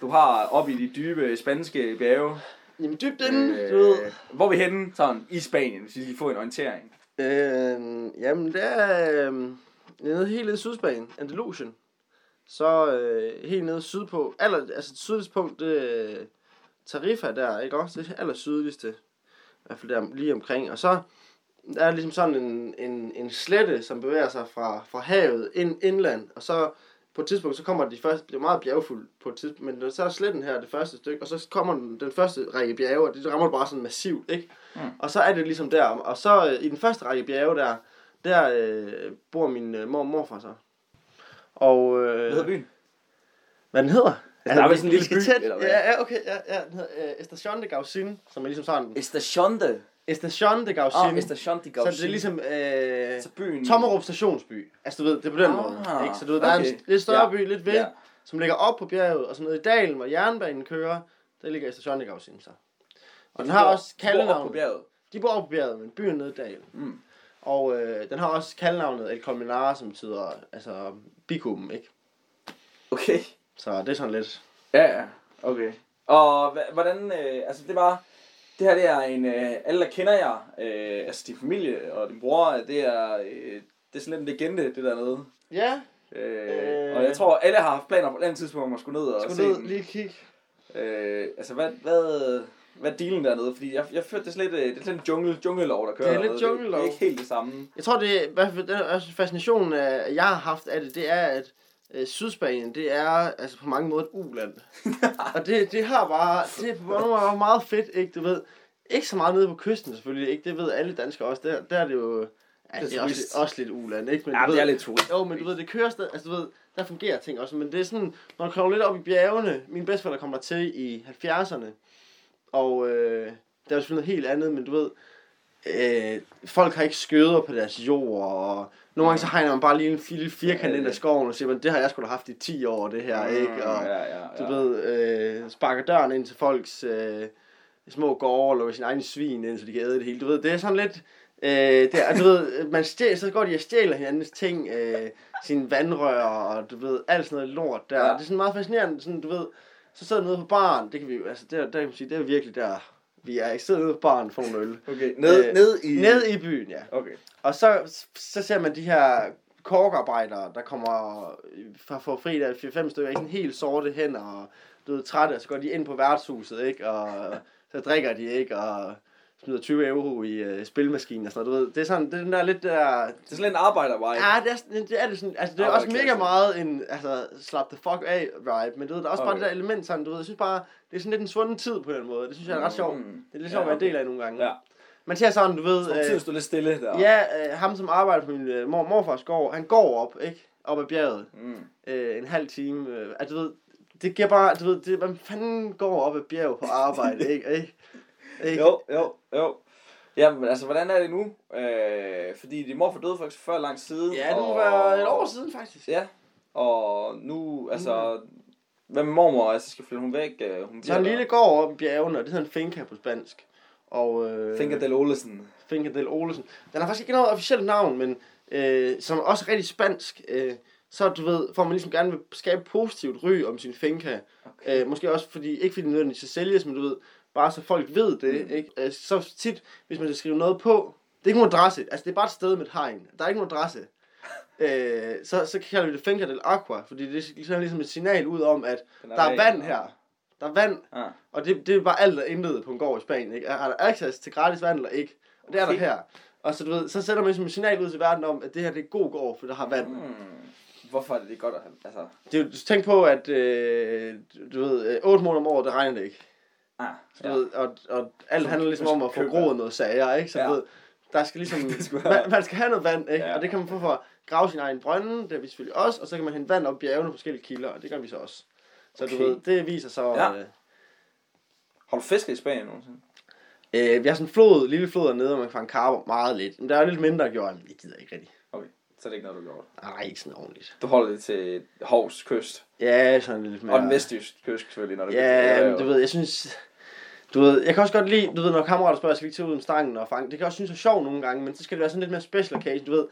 du har oppe i de dybe spanske bjerge? Jamen dybt inde, du ved. hvor er vi henne sådan, i Spanien, hvis vi skal få en orientering? Øh, jamen, det er, øh, nede helt nede i Sydspanien, Andalusien. Så øh, helt nede sydpå, aller, altså det sydligste punkt, det er Tarifa der, ikke også? Det er aller sydligste, hvert fald der lige omkring. Og så er der ligesom sådan en, en, en slette, som bevæger sig fra, fra havet ind, indland, og så på et tidspunkt, så kommer de første, det er meget bjergfuldt på et tidspunkt, men så er sletten her det første stykke, og så kommer den, den første række bjerge, og det rammer bare sådan massivt, ikke? Mm. Og så er det ligesom der, og så øh, i den første række bjerge der, der øh, bor min øh, mor og morfar så. Og, øh, Hvad hedder byen? hvad den hedder? Der er vel sådan en lille by, tæt- eller hvad? Ja, ja, okay, ja, ja. Den hedder øh, Estación de Gaucin, som er ligesom sådan... Estationde. Estación de Gaucin. Ah, Estación de så Gauchin. det er ligesom øh, Så byen... Tommerup stationsby. Altså du ved, det er på den Ah, måde. Ikke? Så du ved, der er en lidt større Ja. by, lidt ved, Ja. som ligger op på bjerget, og så nede i dalen, hvor jernbanen kører, der ligger Estación de Gaucin så. Og den har også kaldenavn. på bjerget. De bor oppe på bjerget, men byen nede i dalen. Mm. Og øh, den har også kaldenavnet El Colmenar, som betyder altså bikuben, ikke? Okay. Så det er sådan lidt... Ja, ja. Okay. Og hvordan, øh, altså det var, det her det er en, øh, alle der kender jer, øh, altså din familie og din bror, det er, øh, det er sådan lidt en legende, det der nede. Ja, Øh, Øh. og jeg tror, alle har haft planer på et eller andet tidspunkt om at skulle ned og skal se ned den. lige kigge? Øh, altså hvad, hvad, hvad er dealen dernede? Fordi jeg, jeg følte, det er sådan lidt, øh, det er sådan en jungle, junglelov, der kører Det er lidt. Det, junglelov. det er ikke helt det samme. Jeg tror, det er, i hvert fald den af, jeg har haft af det, det er, at øh, Sydspanien, det er altså på mange måder et uland. og det, det har bare, det er på mange måder meget fedt, ikke? Du ved, ikke så meget nede på kysten selvfølgelig, ikke? Det ved alle danskere også. Der, der er det jo, ja, Det er det også, også lidt uland, ikke? Men Ja, du det ved, er lidt turist. Jo, men du ved, det kører stadig, altså du ved, der fungerer ting også, men det er sådan, når du kommer lidt op i bjergene, min bedsteforældre kom der til i 70'erne, og øh, der er jo selvfølgelig noget helt andet, men du ved, øh, folk har ikke skøder på deres jord, og nogle gange så hegner man bare lige en lille firkant ind af skoven, og siger, man, det har jeg sgu da haft i 10 år, det her, ikke? Og, ja, ja, ja. du ved, øh, sparker døren ind til folks øh, små gårde, og lukker sin egen svin ind, så de kan æde det hele. Du ved, det er sådan lidt... Øh, det er, du ved, man stjæler, så går de og stjæler hinandens ting, øh, sine vandrør, og du ved, alt sådan noget lort der. Ja. Ja. Det er sådan meget fascinerende, sådan, du ved, så sidder du nede på baren, det kan vi altså, der, der kan man sige, det er virkelig der, vi er ikke sidder nede på baren for nogle øl. Okay, ned, Øh, ned i... Ned i byen, ja. Okay. Og så, så ser man de her korkarbejdere, der kommer for få fri der 4-5 stykker, ikke sådan helt sorte hænder, og du ved, trætte, og så går de ind på værtshuset, ikke, og så drikker de, ikke, og smider 20 euro i uh, spilmaskinen og sådan noget, du ved. Det er sådan, det er den der lidt der... Det er sådan lidt en arbejdervej. Ja, det er, det er det sådan, altså det er også mega meget en, altså, slap the fuck af vibe, men du ved, der er også bare Okay. det der element sådan, du ved, jeg synes bare, det er sådan lidt en svunden tid på den måde, det synes jeg er ret sjovt. Mm. Det er lidt Ja, sjovt at være en del af nogle gange. Ja. Man ser sådan, du ved, Så øh, stod lidt stille der. Ja, øh, ham som arbejder på min øh, mor, morfars gård, han går op, ikke? Op ad bjerget. Mm. Øh, en halv time. Øh, at du ved, det giver bare, du ved, det, hvem fanden går op ad bjerget på arbejde, ikke? ikke? Ikke? Jo, jo, jo. Jamen, altså, hvordan er det nu? Øh, fordi din mor for døde faktisk før lang siden. Ja, det må og- være et år siden, faktisk. Ja, og nu, altså, hvad med mormor? Altså, skal flytte hun væk? Øh, Hun Så en lille gård op i bjergene, og det hedder en finca på spansk. Og, øh, Finker Del Olesen. Finca del Olesen. Den har faktisk ikke noget officielt navn, men øh, som er også rigtig spansk. Øh, så du ved, får man ligesom gerne vil skabe et positivt ry om sin finca. Okay. Øh, måske også fordi, ikke fordi det nødvendigvis skal sælges, men du ved, bare så folk ved det, Mm. ikke? Øh, så tit, hvis man skal skrive noget på, det er ikke nogen adresse, altså det er bare et sted med et hegn, der er ikke nogen adresse. Øh, så, så kalder vi det Finca del Aqua, fordi det er sådan ligesom et signal ud om, at Den der er vand her. Der er vand, Ja. og det, det er bare alt, der er intet på en gård i Spanien, ikke? Er er der access til gratis vand eller ikke? Og det er Okay. der her. Og så, du ved, så sætter man ligesom et signal ud til verden om, at det her det er god gård, for der har vand. Mm. Hvorfor er det, det godt at have, altså... Det er jo, tænk på, at øh, du ved, øh, 8 måneder om året, det regner det ikke. Ah, du ved, og, og alt handler ligesom om at få groet noget sager, ikke? Så Ja. ja. ved, der skal ligesom, man, man, skal have noget vand, ikke? Ja. Ja. Og det kan man få for at grave sin egen brønde, det er vi selvfølgelig også, og så kan man hente vand op bjergene på forskellige kilder, og det gør vi så også. Så Okay. du ved, det viser så... Ja. Øh, Har du fisket i Spanien nogensinde? øh, vi har sådan en flod, lille flod dernede, hvor man kan fange karper meget lidt. Men der er lidt mindre gjort, men det gider jeg ikke rigtig. Så er det ikke noget, du gjorde. Nej, ikke sådan ordentligt. Du holder det til Hovs kyst. Ja, sådan lidt mere... Og den vestjyske kyst selvfølgelig, når det Ja, men du ved, jeg synes... Du ved, jeg kan også godt lide, du ved, når kammerater spørger, skal vi ikke tage ud om stangen og fange? Det kan jeg også synes er sjovt nogle gange, men så skal det være sådan lidt mere special occasion, du ved.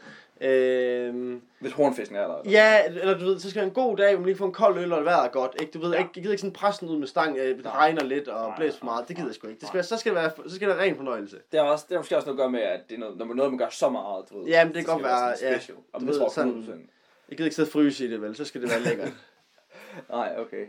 Øhm, Hvis hornfisken er der. eller? ja, eller du ved, så skal det være en god dag, hvor man lige får en kold øl, og vejret er godt, ikke? Du ved, Ja. ja. jeg, gider ikke sådan presse den ud med stang, øh, det regner lidt og blæser for meget, det gider jeg sgu ikke. Det skal være, så, skal det være, så skal det være ren fornøjelse. Det er, også, det er måske også noget at gøre med, at det er noget, når man, noget, man gør så meget, du ved. Jamen, det kan godt være, sådan ja. special. Og Du det ved, tror sådan- 100%. Jeg gider ikke sidde og fryse i det, vel? Så skal det være lækkert. Nej, okay.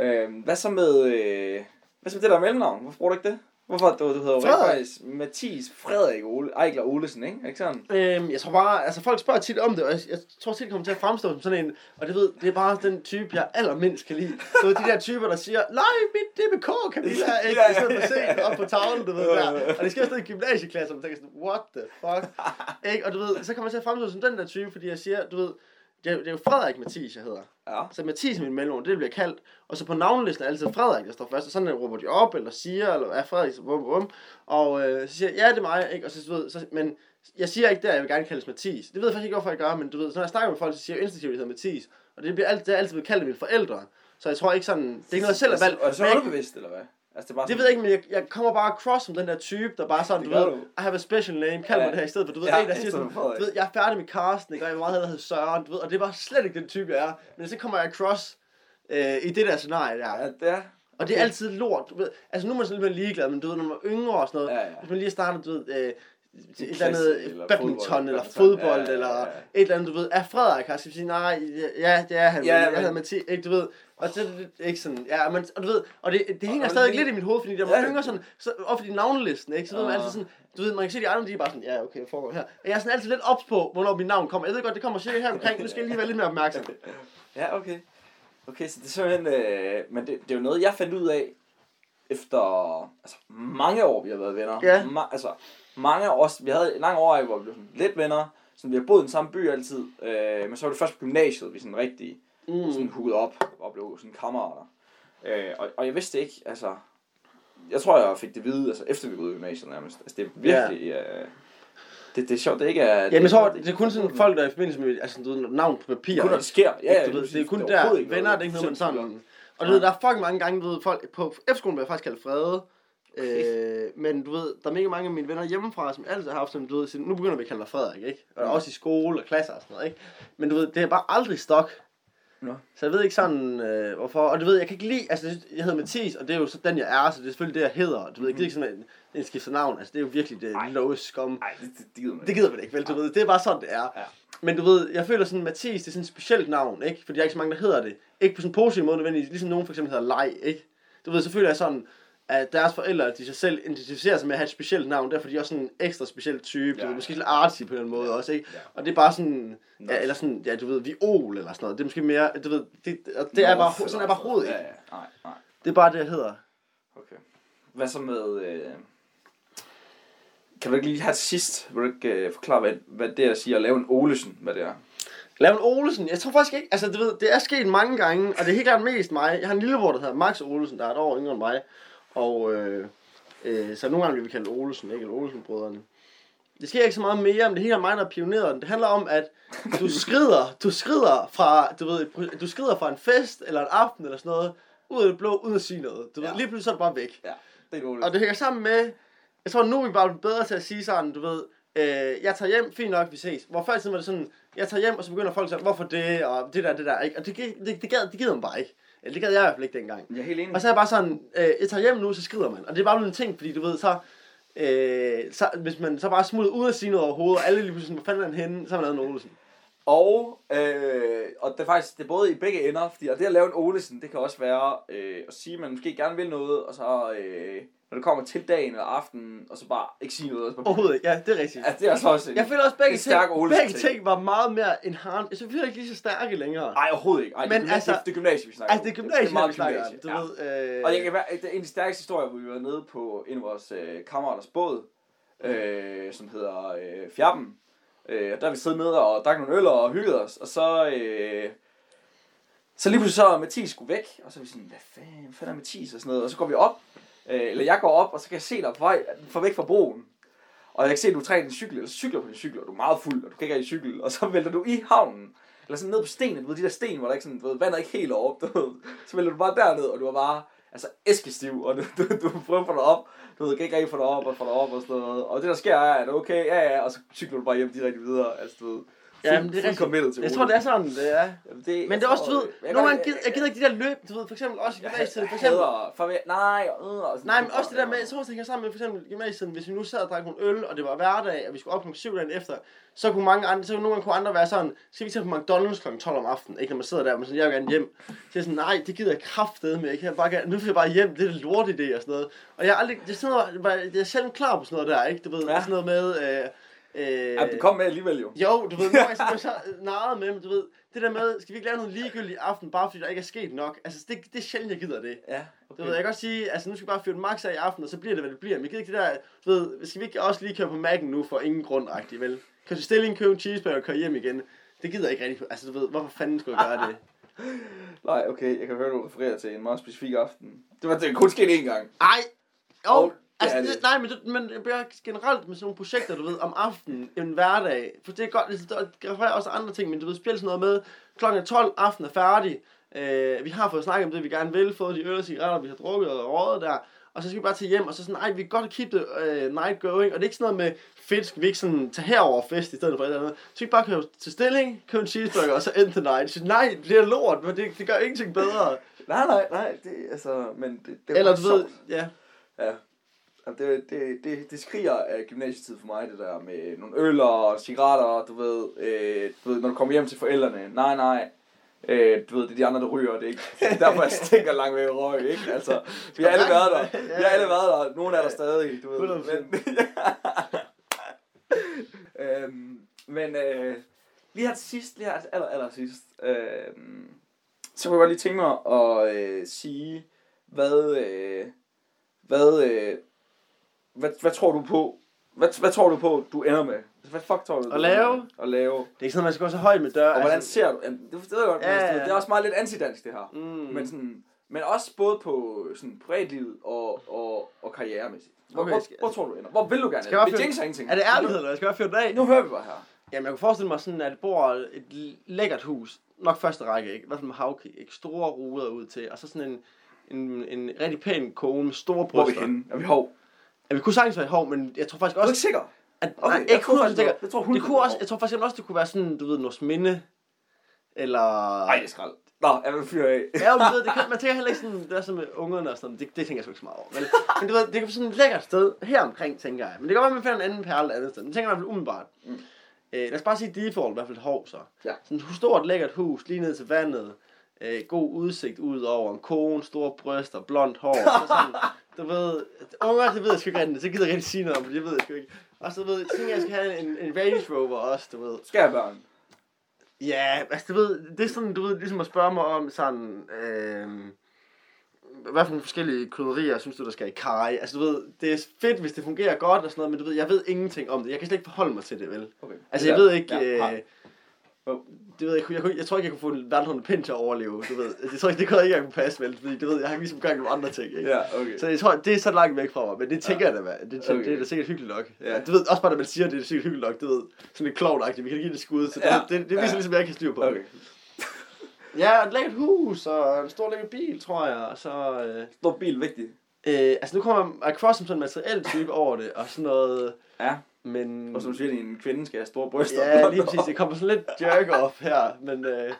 Øhm, hvad så med, øh, hvad så med det der mellemnavn? Hvorfor bruger du ikke det? Hvorfor du, du hedder jo faktisk Mathis Frederik Ole, Ejgler Olesen, ikke? Er ikke sådan? Øhm, jeg tror bare, altså folk spørger tit om det, og jeg, jeg tror tit, det kommer til at fremstå som sådan en, og det ved, det er bare den type, jeg allermindst kan lide. Så de der typer, der siger, nej, mit DBK, Camilla, ikke? I stedet for op på tavlen, du ved, der. Og det sker stadig i gymnasieklasser, og man tænker sådan, what the fuck? ikke? Og du ved, så kommer jeg til at fremstå som den der type, fordi jeg siger, du ved, det, er, det er jo Frederik Mathis, jeg hedder. Ja. Så Mathis er min mellemrum, det bliver kaldt. Og så på navnelisten er altid Frederik, der står først. Og sådan råber de op, eller siger, eller er Frederik, så bum, bum. Og øh, så siger jeg, ja, det er mig, ikke? Og så, ved, så, men jeg siger ikke der, jeg vil gerne kaldes Mathis. Det ved jeg faktisk ikke, hvorfor jeg gør, men du ved, så når jeg snakker med folk, så siger jeg instinktivt, at jeg hedder Mathis. Og det, bliver altid, det er altid blevet kaldt af mine forældre. Så jeg tror ikke sådan, det er ikke noget, jeg selv har valgt. Er det så Men jeg- underbevidst, eller hvad? Altså, det, er bare det ved jeg ikke, men jeg, jeg kommer bare across som den der type, der bare sådan, du ved, du. I have a special name, kald mig Ja. det her i stedet for, du ved, Ja, en, der siger sådan, du ved, jeg er færdig med Carsten, ikke, og jeg vil meget hellere hedde Søren, du ved, og det er bare slet ikke den type, jeg er. Men så kommer jeg across øh, i det der scenarie der. Ja, det er. Og det er altid lort, du ved. Altså nu er man sådan lidt ligeglad, men du ved, når man er yngre og sådan noget, Ja, ja. hvis man lige starter, du ved, øh, et eller andet eller badminton, fodbold, eller fodbold, Ja, ja, eller ja, ja. et eller andet, du ved, er Frederik her, skal vi sige, nej, ja, det er han, Ja, ja, jeg men- hedder Mathias, ikke, du ved, og det, det, det er ikke sådan, ja, men, og du ved, og det, det hænger og stadig lidt i mit hoved, fordi der Ja. var yngre sådan, så op i navnelisten, ikke, så ved man Ja. altid sådan, du ved, man kan se de andre, de er bare sådan, ja, okay, hvad foregår her. Og jeg er sådan altid lidt ops på, hvornår mit navn kommer. Jeg ved godt, det kommer cirka her omkring, nu skal jeg lige være lidt mere opmærksom. Ja, okay. Okay, så det er simpelthen... Øh, men det, det er jo noget, jeg fandt ud af efter altså, mange år, vi har været venner. Ja. Ma- altså, mange år, vi havde en lang år, hvor vi blev sådan lidt venner. Så vi har boet i den samme by altid. Øh, men så var det først på gymnasiet, vi sådan rigtig Mm. sådan hookede op og blev sådan kammerater. Øh, og, og jeg vidste ikke, altså... Jeg tror, jeg fik det vide, altså efter vi boede i gymnasiet nærmest. Altså, det er virkelig... Øh, det, det er sjovt, det ikke er... Jamen, jeg tror, det er kun sådan folk, der er i forbindelse med, altså, du ved, navn på papir. Kun når det sker. Ja, Ja, ja, du ved, det er kun Det der, overhovedet ikke venner, noget det er ikke noget, man sådan... Og du ved, der er fucking mange gange, du ved, folk på F-skolen bliver jeg faktisk kaldt Frede. Øh, men du ved, der er mega mange af mine venner hjemmefra, som altid har haft sådan, du ved, nu begynder vi at kalde dig Frederik, ikke? Og Ja. også i skole og klasser og sådan noget, ikke? Men du ved, det er bare aldrig stok. Nå. Så jeg ved ikke sådan, øh, hvorfor. Og du ved, jeg kan ikke lide, altså jeg hedder Mathis, og det er jo så den, jeg er, så det er selvfølgelig det, jeg hedder. Du ved, jeg gider ikke sådan en, skifter navn, altså det er jo virkelig det Nej. lowest skum. Nej, det, det, gider man Det gider man ikke, vel? Du ved, det er bare sådan, det er. Ja. Men du ved, jeg føler sådan, Mathis, det er sådan et specielt navn, ikke? Fordi der er ikke så mange, der hedder det. Ikke på sådan en positiv måde nødvendigvis, ligesom nogen for eksempel hedder Lej, ikke? Du ved, så føler jeg sådan, at deres forældre, de sig selv identificerer sig med at have et specielt navn, derfor er de også sådan en ekstra speciel type, ja, Ja, ved, ja. måske lidt artsy på den måde Ja, også, ikke? ja. Og det er bare sådan, ja, eller sådan, ja, du ved, viol eller sådan noget, det er måske mere, du ved, det, og det er bare, sådan er bare hovedet? Ja, ja. Nej, nej. Det er bare det, jeg hedder. Okay. Hvad så med... Øh... Kan du ikke lige til sidst, vil du ikke øh, forklare, hvad, hvad det er at sige at lave en Olesen, hvad det er? En Olesen, jeg tror faktisk ikke, altså du ved, det er sket mange gange, og det er helt klart mest mig. Jeg har en lillebror, der hedder Max Olesen, der er et år yngre end mig, og øh, øh, så nogle gange bliver vi kaldt Olesen, ikke? Eller Olsen-brødrene. Det sker ikke så meget mere, men det er helt klart mig, der er pionerede den. Det handler om, at du skrider, du skrider fra, du ved, du skrider fra en fest, eller en aften, eller sådan noget, ud af det blå, uden at sige noget. Du ved, Ja. lige pludselig så er du bare væk. Ja, det er Olesen. Og det hænger sammen med, jeg tror nu er vi bare bedre til at sige sådan, du ved, øh, jeg tager hjem, fint nok, vi ses. Hvor før i tiden var det sådan, jeg tager hjem, og så begynder folk at sige, hvorfor det, og det der, det der, ikke? Og det, det, det, gad, det gider man bare ikke. Eller det gad jeg i hvert fald ikke dengang. Jeg er helt enig. Og så er jeg bare sådan, øh, jeg tager hjem nu, så skrider man. Og det er bare blevet en ting, fordi du ved, så, øh, så hvis man så bare smutter ud at sige noget overhovedet, og alle lige pludselig, hvor fanden er han henne, så har man lavet en Olsen. Og, øh, og det er faktisk det er både i begge ender, fordi og det at lave en Olesen, det kan også være øh, at sige, at man måske gerne vil noget, og så øh, når det kommer til dagen eller aftenen, og så bare ikke sige noget. Bare, Overhovedet ikke, ja, det er rigtigt. altså, det er altså også en, Jeg føler også, begge, en ting, begge ting var meget mere enhanced. Jeg føler ikke lige så stærke længere. Nej, overhovedet ikke. Ej, det, Men er gymnasiet, altså- det er gymnasiet, vi snakker Altså, det er gymnasiet, meget vi snakker gymnasiet, du ja. ved. Øh, Og jeg kan være, det er en af de stærkeste historier, hvor vi var nede på en af vores øh, kammeraters båd, øh, som hedder øh, Fjerben. Øh, og der vi siddet nede og drak nogle øl og hygget os, og så... Øh, så lige pludselig så er Mathis skulle væk, og så er vi sådan, hvad fanden, hvad fanden er Mathis og sådan noget, og så går vi op, øh, eller jeg går op, og så kan jeg se dig på vej, for væk fra broen. Og jeg kan se, at du træner din cykel, eller cykler på din cykel, og du er meget fuld, og du kan ikke i cykel, og så vælter du i havnen, eller sådan ned på stenen, du ved, de der sten, hvor der ikke sådan, du ved, vandet er ikke helt op, du ved, så vælter du bare derned, og du er bare, altså æskestiv, og du, du, du prøver at få dig op, du ved, kan ikke rigtig få dig op, og få dig op, og sådan noget, og det der sker er, at okay, ja ja, og så cykler du bare hjem direkte videre, altså du ved, Ja, men det er rigtigt. til Jeg tror, det er sådan, det er. Jamen, det, Men det er også, du ved, jeg nogle gange gider, jeg gider ikke de der løb, du ved, for eksempel også i jeg, gymnasiet, jeg for eksempel. hader nej, øh, og Nej, men også det der med, jeg tror det hænger sammen med for eksempel i gymnasiet, hvis vi nu sad og drak nogle øl, og det var hverdag, og vi skulle op kl. 7 dagen efter, så kunne mange andre, så kunne nogle gange kunne andre være sådan, skal vi tage på McDonald's kl. 12 om aftenen, ikke når man sidder der, men sådan, jeg vil gerne hjem. Så jeg sådan, nej, det gider jeg kraftedeme med, jeg kan bare gerne, nu vil jeg bare hjem, det er lort idé og sådan noget. Og jeg er aldrig, det er sådan noget, jeg er sjældent klar på sådan noget der, ikke? Du ved, Ja. sådan noget med, øh, øh, Ja, du kom med alligevel jo. Jo, du ved, så er jeg så narret med, men du ved, det der med, skal vi ikke lave noget ligegyldigt i aften, bare fordi der ikke er sket nok? Altså, det, det er sjældent, jeg gider det. Ja, Du ved, jeg kan godt sige, altså nu skal vi bare fyre den max af i aften, og så bliver det, hvad det bliver. Men jeg gider ikke det der, du ved, skal vi ikke også lige køre på Mac'en nu for ingen grund, agtigt, vel? Kan du stille en købe en cheeseburger og køre hjem igen? det gider jeg ikke rigtig. Altså, du ved, hvorfor fanden skulle jeg gøre det? Nej, okay, jeg kan høre, du refererer til en meget specifik aften. Det var det kun sket én gang. Ej! Jo, Og det altså, det, nej, men, det, men jeg bliver generelt med sådan nogle projekter, du ved, om aftenen, en hverdag. For det er godt, det, refererer også andre ting, men du ved, spil sådan noget med, klokken er 12, aften er færdig. Øh, vi har fået snakket om det, vi gerne vil, fået de øl og cigaretter, vi har drukket og rådet der. Og så skal vi bare tage hjem, og så sådan, ej, vi kan godt keep the uh, night going. Og det er ikke sådan noget med, fedt, skal vi ikke sådan tage herover fest i stedet for et eller andet. Så vi bare købe til stilling, købe en cheeseburger, og så end the night. Så, nej, det er lort, men det, det gør ingenting bedre. Nej, nej, nej, det, altså, men det, det er Eller du ved, ja. Ja. Jamen, Det, det, det, det skriger af gymnasietid for mig, det der med nogle øl og cigaretter, du ved, øh, du ved, når du kommer hjem til forældrene, nej, nej, øh, du ved, det er de andre, der ryger, det er ikke er derfor, jeg stinker langt væk røg, ikke? Altså, vi har alle været der, vi har alle været der, nogen er der stadig, du ved, 100%. men, øhm, men øh, lige her til sidst, lige her til aller, aller sidst, øh, så kunne jeg godt lige tænke mig at øh, sige, hvad, øh, hvad, øh, hvad, hvad tror du på, hvad, hvad tror du på, du ender med? Hvad fuck tror du? du At lave? At lave. Det er ikke sådan, man skal gå så højt med dør. Og hvordan ser du, jamen, det ved jeg godt, Ja, ja, ja. det er også meget lidt antidansk det her. Mm. Men, sådan, men også både på sådan privatlivet og, og, og karrieremæssigt. Hvor, Okay, hvor, skal- hvor, tror du ender? Hvor vil du gerne Skal jeg ende? Vi tænker ingenting. Er det ærlighed, eller jeg skal bare fyre den af? Nu hører vi bare her. Jamen, jeg kunne forestille mig sådan, at det bor et lækkert hus. Nok første række, ikke? I hvert fald med havkig, ikke? Store ruder ud til. Og så sådan en, en, en rigtig pæn kone med store Hvor er vi bryster. henne? Er vi hov? Ja, vi kunne sagtens være hov, men jeg tror faktisk Er du ikke også... sikker? At, Okay, nej, jeg ikke tror 100 faktisk, sikker. jeg tror Det 100 kunne også, jeg tror faktisk også, det kunne være sådan, du ved, Nors Minde. Eller... Nej, det er skrald. Nå, jeg vil fyre af. Ja, men du ved, det kan, man tænker heller ikke sådan, det er sådan med ungerne og sådan noget. Det, det tænker jeg sgu ikke så meget over. Men, men du ved, det kan være sådan et lækkert sted her omkring, tænker jeg. Men det kan godt være, man finder en anden perle et andet sted. Men det tænker jeg i hvert fald umiddelbart. Mm. Øh, lad os bare sige default, i hvert fald hov så. Ja. Sådan et stort, lækkert hus, lige ned til vandet. Øh, god udsigt ud over en kone, store bryster, blondt hår. Så sådan, du ved, unger, det ved jeg sgu ikke rigtigt. Det gider jeg rigtig sige noget om, for det ved jeg sgu ikke. Og så ved jeg, tænker jeg, jeg skal have en, en Range Rover også, du ved. Skal jeg børn? Ja, altså du ved, det er sådan, du ved, ligesom at spørge mig om sådan, øh, hvad for nogle forskellige krydderier synes du, der skal i kaj? Altså du ved, det er fedt, hvis det fungerer godt og sådan noget, men du ved, jeg ved ingenting om det. Jeg kan slet ikke forholde mig til det, vel? Okay. Altså jeg ved ikke, Ja, øh. Det ved jeg, jeg, jeg, jeg tror ikke, jeg kunne få en verdensrunde pind til at overleve, du ved. Jeg tror ikke, det kunne jeg ikke engang passe, vel? Fordi du ved, jeg har ligesom gang i nogle andre ting, ikke? Ja, okay. Så jeg tror, det er så langt væk fra mig, men det tænker Ja. jeg da, hvad. Det, Okay. det er da sikkert hyggeligt nok. Ja. Du ved, også bare, når man siger, det er sikkert hyggeligt nok, du ved, sådan lidt klovnagtigt, vi kan give det et skud, så det, Ja. det, det, det viser Ja. ligesom, jeg kan styre på. Okay. Ja, et lækkert hus, og en stor lækker bil, tror jeg, og så... Øh, Stor bil vigtig. øh, altså, nu kommer Across som sådan en materiel type over det, og sådan noget... Ja, Men... og som du siger, en kvinde skal have store bryster. Ja, lige præcis. Det kommer sådan lidt jerk off her, men... Øh,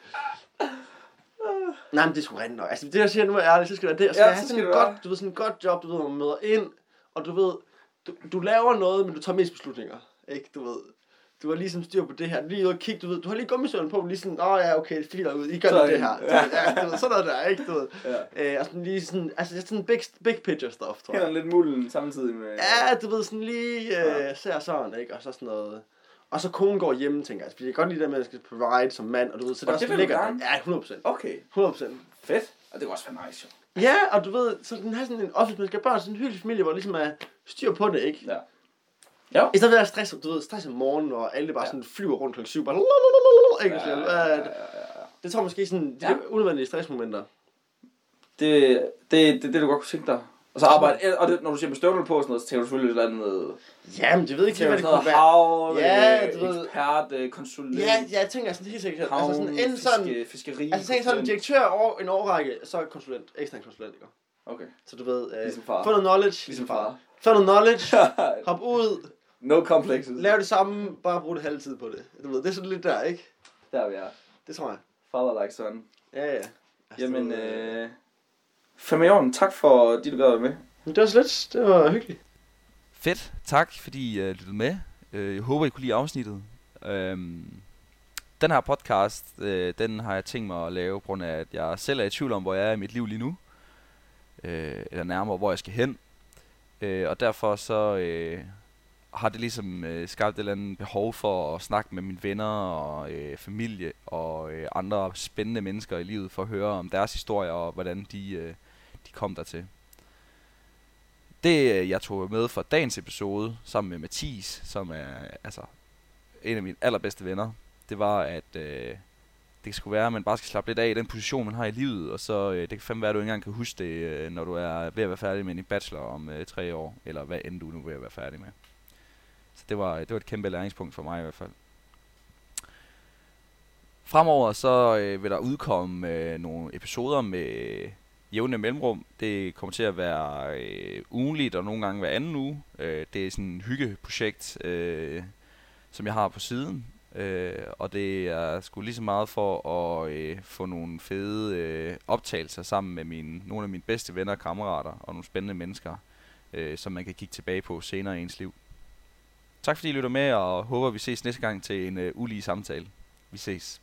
nej, men det er sgu rent nok. Altså, det jeg siger nu er ærligt, så skal det være det. Og skal Ja, have så sådan et godt, du ved, sådan et godt job, du ved, hvor man møder ind, og du ved, du, du laver noget, men du tager mest beslutninger. Ikke, du ved. Du har ligesom styr på det her. Lige ude og kigge, du ved, du har lige gummisøvlen på, lige sådan, åh ja, okay, det filer ud, I gør det er her. Ja, du ved, sådan noget der, ikke, du ved. Ja. Øh, og sådan lige sådan, altså det er sådan big, big picture stuff, tror jeg. Kender lidt mulden samtidig med... Ja, du ved, sådan lige øh, ser sådan, ikke? Og så sådan noget... Og så konen går hjemme, tænker jeg. Fordi jeg kan godt lide det, med, at man skal provide som mand, og du ved, så Og det, det også gerne? Ja, 100 procent. Okay, 100 procent. fedt. Og det kan også være nice, jo. Ja, og du ved, så den har sådan en office, man skal børn, sådan en hyggelig familie, hvor der ligesom er styr på det, ikke? Ja. Ja. I stedet for at stress, du ved, stress om morgenen, og alle bare Ja. sådan flyver rundt klokken syv, bare lalalala, ikke? Ja, Ja, ja, ja. Det tror jeg måske sådan, de Ja. unødvendige stressmomenter. Det, det, det, det du godt kunne tænke dig. Og så arbejde, og det, når du siger med støvler på og sådan noget, så tænker du selvfølgelig et eller andet... Jamen, jeg ved ikke, hvad det sådan kunne være. hav, Ja, du ved- ekspert, øh, konsulent, Ja, ja, jeg tænker sådan helt sikkert. Altså sådan havn, en sådan, fiske, fiskeri. altså tænk sådan en direktør over en årrække, så er konsulent, ekstern konsulent, ikke? Okay, Så du ved, øh, Ligesom far. få noget knowledge. ligesom far. Få noget knowledge, hop ud, no complexes. lav det samme, bare brug det halve tid på det. Du ved, det er sådan lidt der, ikke? Der er vi er. Det tror jeg. Father like son. Ja, ja. Altså, Jamen, øh... Fem i orden. Tak for, de du gad med. Det var så lidt, det var hyggeligt. Fedt. Tak, fordi I uh, lyttede med. Uh, jeg håber, I kunne lide afsnittet. Um, den her podcast, uh, den har jeg tænkt mig at lave, på grund af, at jeg selv er i tvivl om, hvor jeg er i mit liv lige nu. Uh, eller nærmere, hvor jeg skal hen. Uh, og derfor så uh, har det ligesom øh, skabt et eller andet behov for at snakke med mine venner og øh, familie og øh, andre spændende mennesker i livet for at høre om deres historier og hvordan de, øh, de kom dertil. Det, øh, jeg tog med fra dagens episode, sammen med Mathis, som er altså en af mine allerbedste venner. det var, at øh, det skulle være, at man bare skal slappe lidt af i den position, man har i livet, og så øh, det kan fandme være, at du ikke engang kan huske det, øh, når du er ved at være færdig med din bachelor om øh, tre år, eller hvad end du nu er ved at være færdig med. Så det var, det var et kæmpe læringspunkt for mig i hvert fald. Fremover så øh, vil der udkomme øh, nogle episoder med jævne mellemrum. Det kommer til at være øh, ugenligt og nogle gange hver anden uge. Øh, det er sådan et hyggeprojekt, øh, som jeg har på siden. Øh, og det er sgu lige så meget for at øh, få nogle fede øh, optagelser sammen med mine, nogle af mine bedste venner og kammerater og nogle spændende mennesker, øh, som man kan kigge tilbage på senere i ens liv. Tak fordi I lytter med, og håber vi ses næste gang til en øh, ulige samtale. Vi ses.